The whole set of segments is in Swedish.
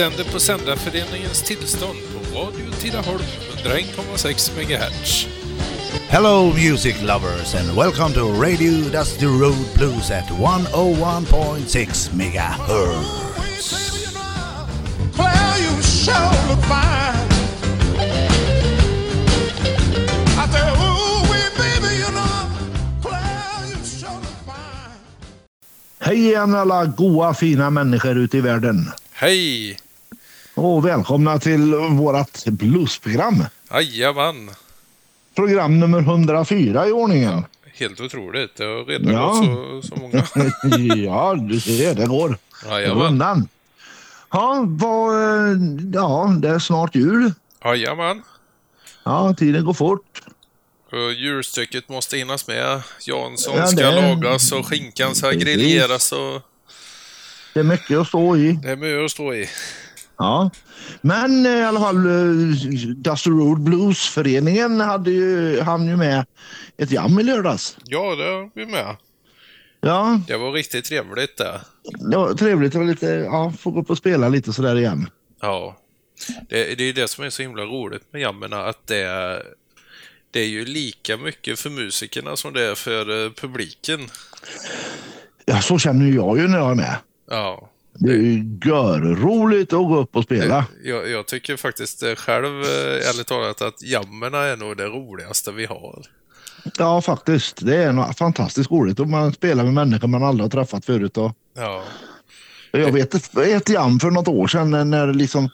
sänder på Sändarföreningens tillstånd på Radio Tidaholm 101,6 MHz. Hello, music lovers, and welcome to Radio Dusty Road Blues at 101.6 megahertz. Claire, you sure look fine. I said, ooh, wee, baby, you know, Claire, you sure look fine. Hej igen alla goa fina människor ute i världen. Hej! Och välkomna till vårat bluesprogram. Jajamän! Program nummer 104 i ordningen. Helt otroligt. Det har redan Ja. gått så, så många. ja, du ser, det går. Jajamän. Ja, vad, eh, ja, det är snart jul. Jajamän. Ja, tiden går fort. Och Djurstycket måste hinnas med. Jansson Ja, ska det- lagas och skinkan ska grilleras och Det är mycket att stå i. det är mycket att stå i. Ja. Men eh, i alla fall, eh, Dusty Road Blues-föreningen hade ju, hann ju med ett jam i lördags. Ja, det har vi med. Ja, Det var riktigt trevligt det. det var trevligt. Var lite, ja, få gå upp och spela lite sådär igen. Ja. Det, det är det som är så himla roligt med jammerna, att det är, det är ju lika mycket för musikerna som det är för eh, publiken. Ja, så känner jag ju när jag är med. Ja. Det är ju görroligt att gå upp och spela. Jag, jag tycker faktiskt eh, själv, eh, ärligt talat, att jammerna är nog det roligaste vi har. Ja, faktiskt. Det är något fantastiskt roligt. Och man spelar med människor man aldrig har träffat förut. Och Ja. jag vet ett, jam för något år sedan när, liksom,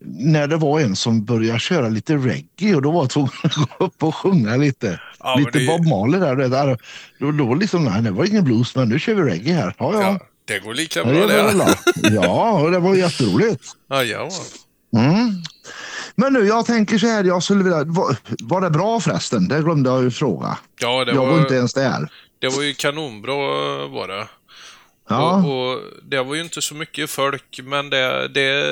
när det var en som började köra lite reggae och då var jag tvungen att gå upp och sjunga lite. Ja, lite det Bob Marley där. där. Då, då liksom, nej, det var ingen blues, men nu kör vi reggae här. Ja, ja. ja. Det går lika Ja, bra det bra. Ja, det var jätteroligt. Jajamän. Mm. Men nu, jag tänker så här, jag skulle vilja, var, var det bra förresten? Det glömde jag ju fråga. Ja, det jag var var, inte ens där. det var ju kanonbra var det. Ja, Och, och det var ju inte så mycket folk, men det, det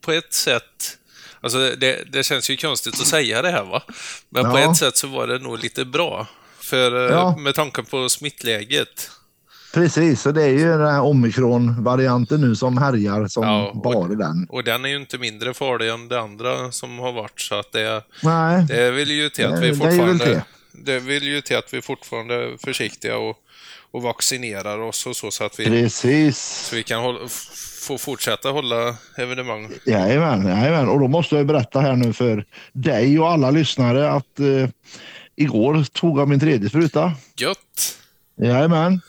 på ett sätt... Alltså det, det känns ju konstigt att säga det här va? Men på Ja. ett sätt så var det nog lite bra. För eh, Ja. med tanke på smittläget. Precis. Och det är ju den här omikron-varianten nu som härjar som Ja, och- bara den. Och den är ju inte mindre farlig än det andra som har varit. Så att det, Nej, det vill ju till att vi fortfarande... det. Det vill ju till att vi fortfarande är försiktiga och, och vaccinerar oss och så, så att vi, precis. så vi kan hålla, få fortsätta hålla evenemang. Jajamän, jajamän. Och då måste jag berätta här nu för dig och alla lyssnare att eh, igår tog jag min tredje spruta. Gött! Jajamän.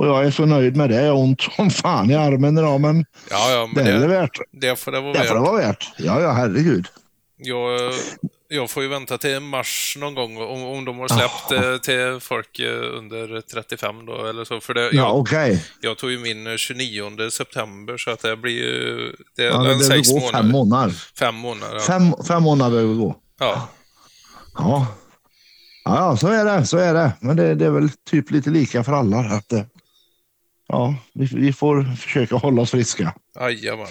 Och jag är så nöjd med det. Jag har ont som fan i armen idag, men Ja, ja, men det är det det, värt. det får det vara Det får det värt. vara värt. Ja, ja, herregud. Jag, jag får ju vänta till mars någon gång om, om de har släppt eh, till folk eh, under 35 då eller så. För det, Ja, jag, okej. jag tog ju min eh, 29 september så att det blir ju... Det Ja, det sex gå månader. fem månader. Fem månader. Ja. Fem, fem månader behöver gå. ja. Ja. Ja, så är det. Så är det. Men det, det är väl typ lite lika för alla. Att, eh, ja, vi, vi får försöka hålla oss friska. Jajamän.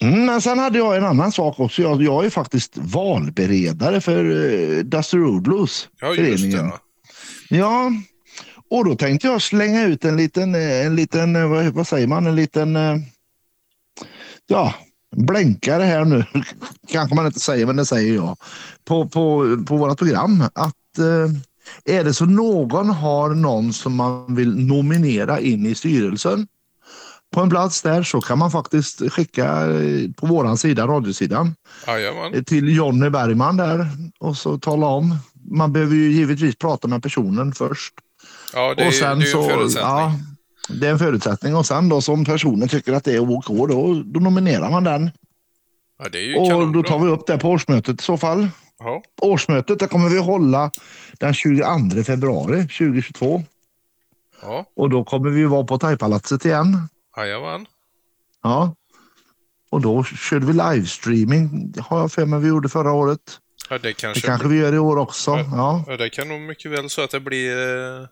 Mm, men sen hade jag en annan sak också. Jag, jag är faktiskt valberedare för uh, Dusty Road Blues. Ja, just det. Ja, och då tänkte jag slänga ut en liten, eh, en liten eh, vad, vad säger man, en liten, eh, ja, blänkare här nu. Kanske man inte säger, men det säger jag. På, på, på våra program. Att eh, är det så någon har någon som man vill nominera in i styrelsen på en plats där så kan man faktiskt skicka eh, på våran sida, radiosidan, Jajamän. eh, till Jonny Bergman där och så tala om. Man behöver ju givetvis prata med personen först. Ja, det är, och sen det är en förutsättning. ja, det är en förutsättning och sen då som personen tycker att det är OK, då, då nominerar man den. Ja, Och då tar vi upp det på årsmötet i så fall. Ja. Årsmötet det kommer vi hålla den 22 februari 2022 Ja, och då kommer vi vara på Thaipalatset igen. jajamän. Ja. Och då körde vi livestreaming, har jag för mig vi gjorde förra året. Ja, det Det kanske, kanske vi gör i år också. Ja, ja, det kan nog mycket väl så att det blir eh,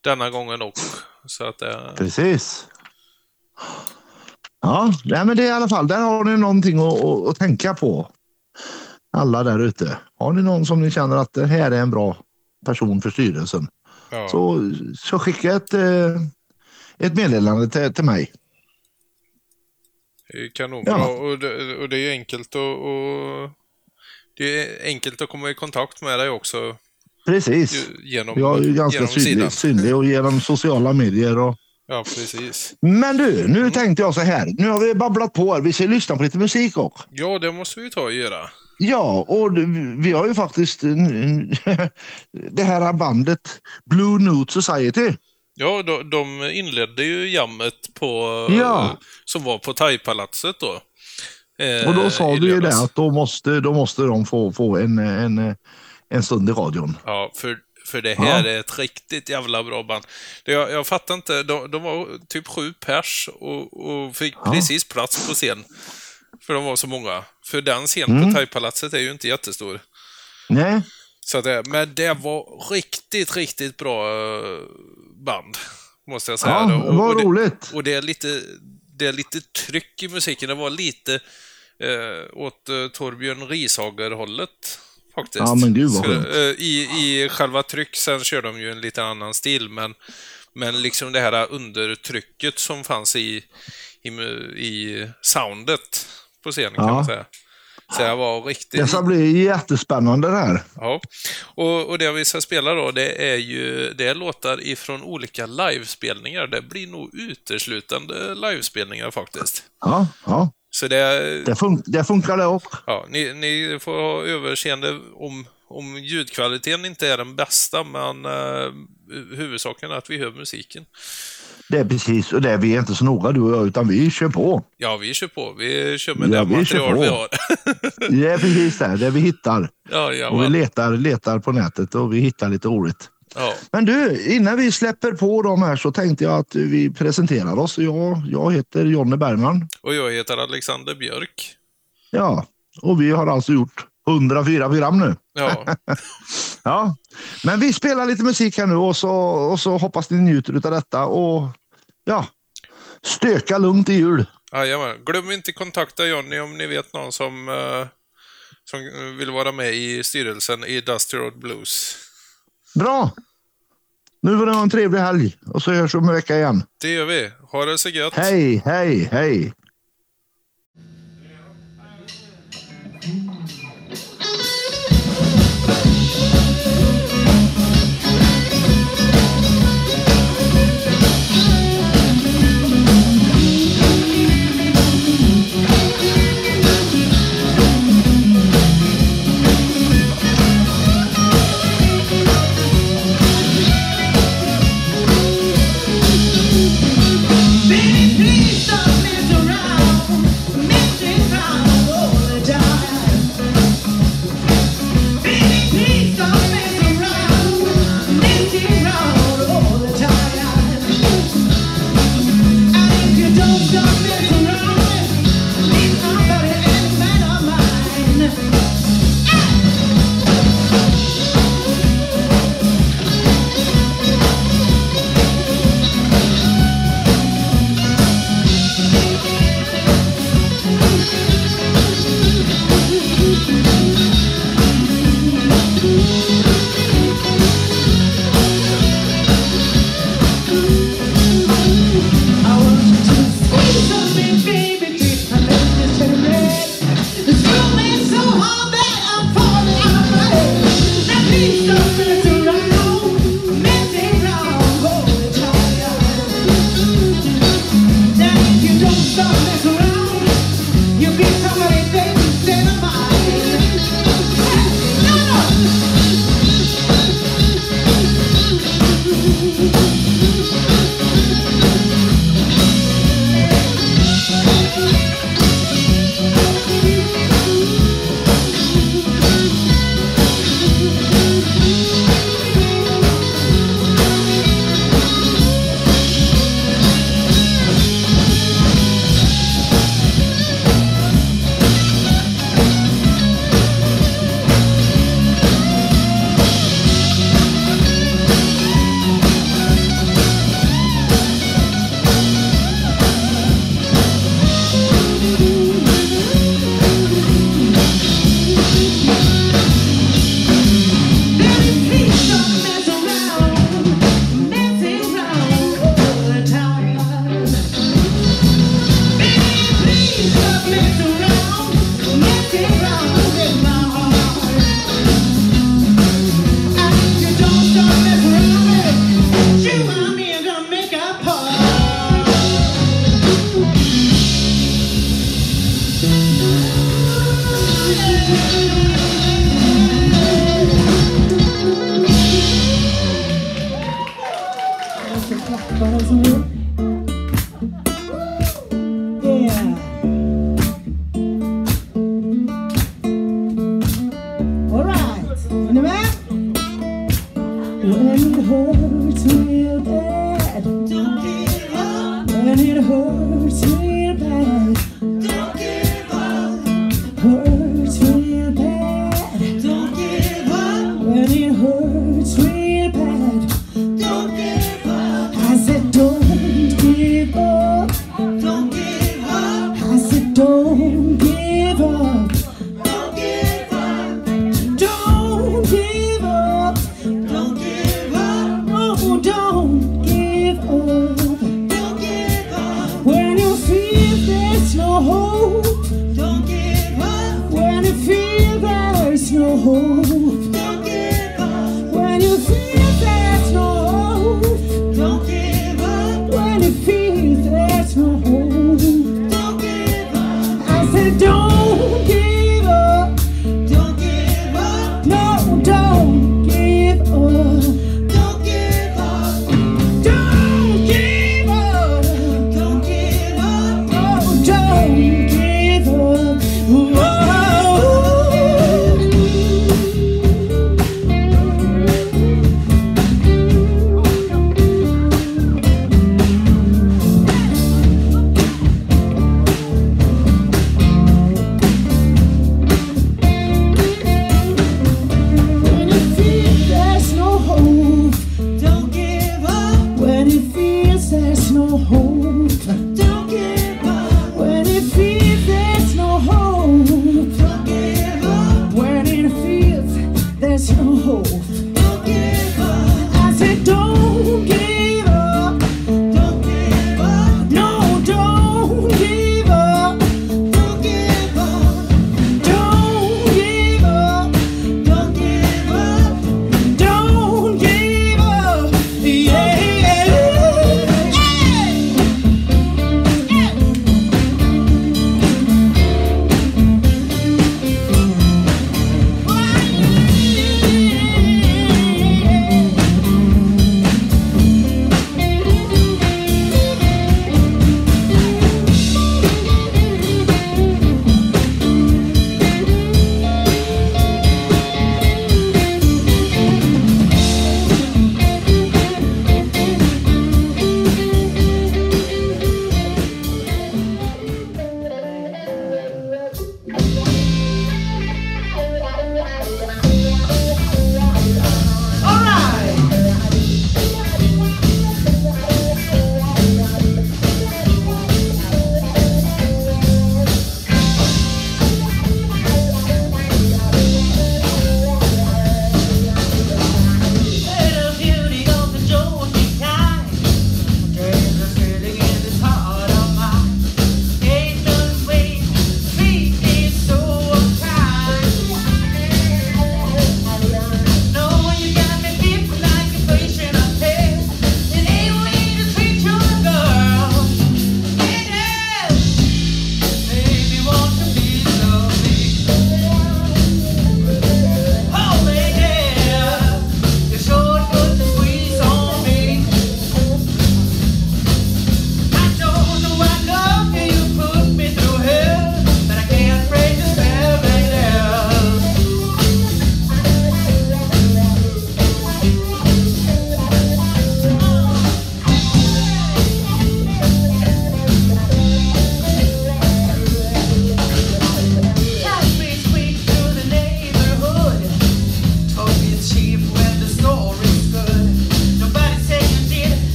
denna gången också. Så att det... precis. Ja, nej, men det är i alla fall, där har ni någonting att, att, att tänka på. Alla där ute. Har ni någon som ni känner att det här är en bra person för styrelsen? Ja. Så, så skicka ett, eh, ett meddelande till, till mig. Kanonbra Ja. och, det, och det är enkelt att och, det är enkelt att komma i kontakt med dig också Precis. genom, Jag är ganska genom synlig, synlig och genom sociala medier. Och... Ja, precis. Men du, nu tänkte jag så här. Nu har vi babblat på. Vi ska lyssna på lite musik också. Ja, det måste vi ta och göra. Ja, och vi har ju faktiskt det här bandet Blue Note Society. Ja, de, de inledde ju jammet på, Ja. som var på Thaipalatset då. Eh, Och då sa i du ju det att då måste, då måste de få, få en, en, en stund i radion. Ja, för, för det här Ja. är ett riktigt jävla bra band. Jag, jag fattar inte, de, de var typ sju pers och, och fick Ja. precis plats på scen. För de var så många. För den scen Mm. på Thaipalatset är ju inte jättestor. Nej, Så det, men det var riktigt, riktigt bra eh, band. Måste jag säga. ja, Och- och vad det- roligt. Och det är lite, det är lite tryck i musiken. Det var lite eh, åt eh, Torbjörn Rishager-hållet. Faktiskt. Ja, men gud vad Så, skönt. eh, i, I själva tryck, sen kör de ju en lite annan stil, men, men liksom det här undertrycket som fanns i, i, i soundet på scenen kan Ja. man säga. Så det var riktigt... Det ska bli jättespännande det här. Ja, och, och det vi ska spela då, det är ju det är låtar ifrån olika livespelningar. Det blir nog uteslutande livespelningar faktiskt. Ja, ja. Så det, Det, fun- det funkar det också. ja, ni, ni får ha överseende om, om ljudkvaliteten inte är den bästa, men eh, huvudsaken är att vi hör musiken. Det är precis, och det är vi är inte så noga du och jag, utan vi kör på. Ja, vi kör på. Vi kör med Ja, det vi material vi har. Det är precis det, det vi hittar. ja, ja, Och vi letar, letar på nätet och vi hittar lite roligt. ja. Men du, innan vi släpper på de här så tänkte jag att vi presenterar oss. Jag, jag heter Jonny Bergman. Och jag heter Alexander Björk. Ja, och vi har alltså gjort 104 program nu. Ja, Ja, men vi spelar lite musik här nu och så, och så hoppas ni njuter av detta och ja, stöka lugnt i jul. Jajamän. Glöm inte kontakta Jonny om ni vet någon som, eh, som vill vara med i styrelsen i Dusty Road Blues. Bra! Nu får ni ha en trevlig helg och så hörs vi om en vecka igen. Det gör vi. Ha det så gött. Hej, hej, hej!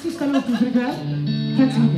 Ci stanno tutti, eh? Che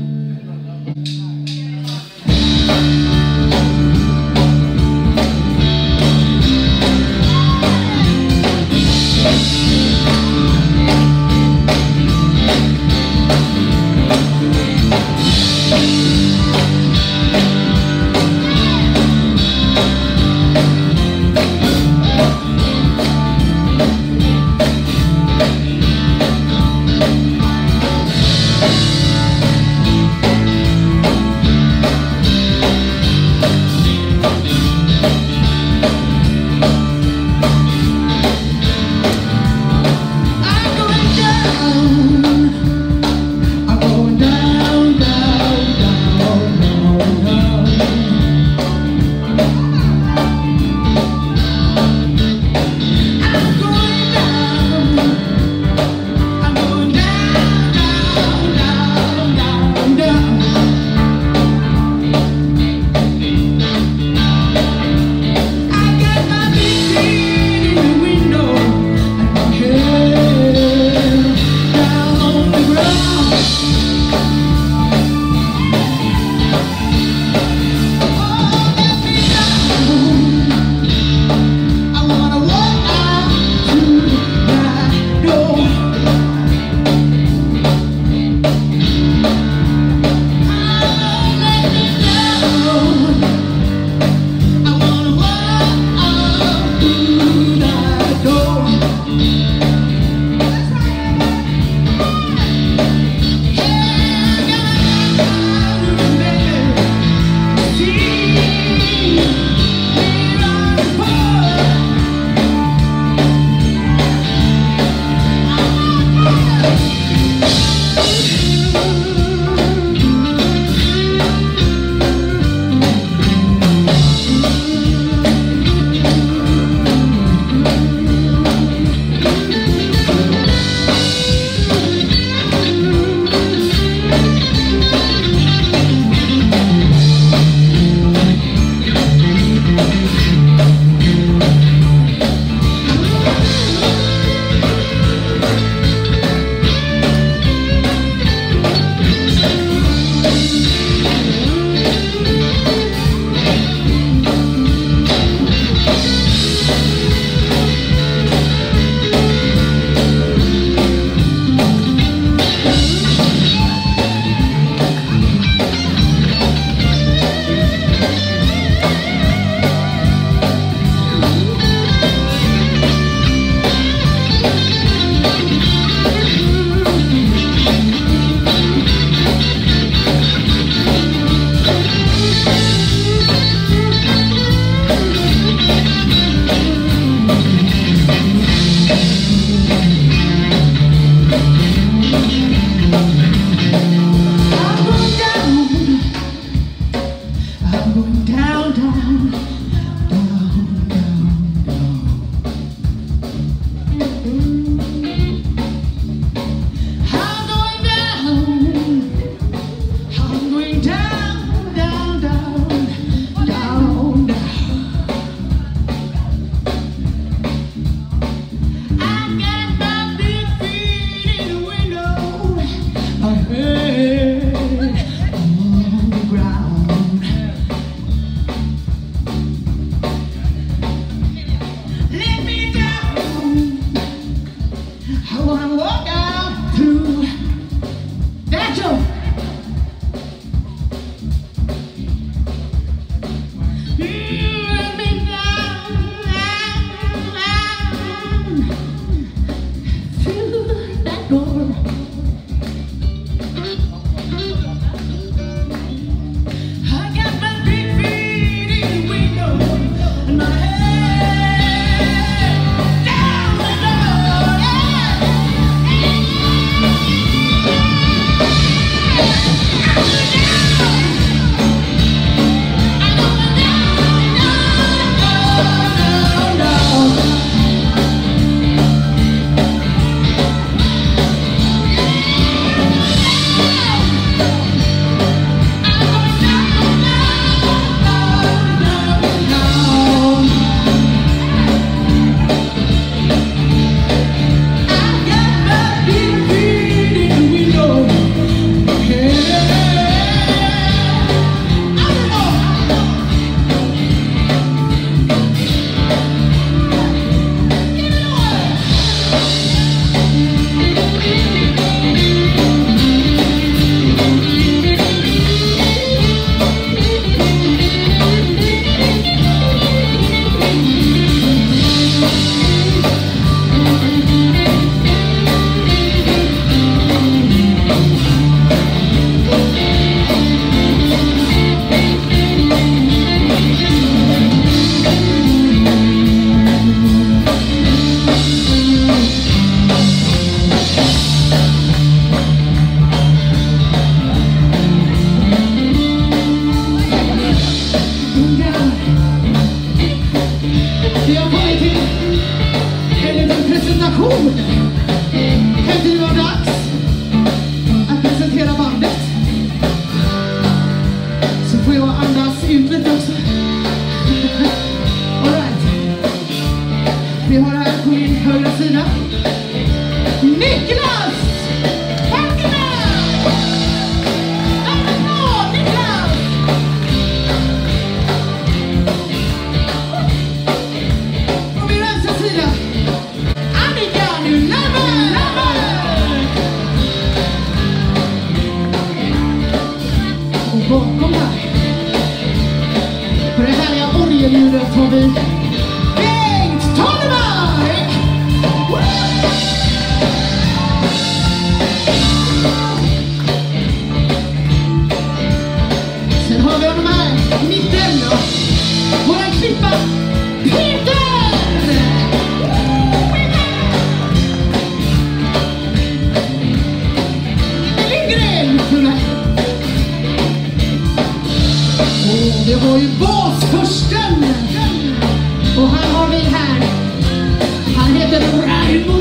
heter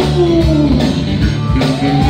Raimo!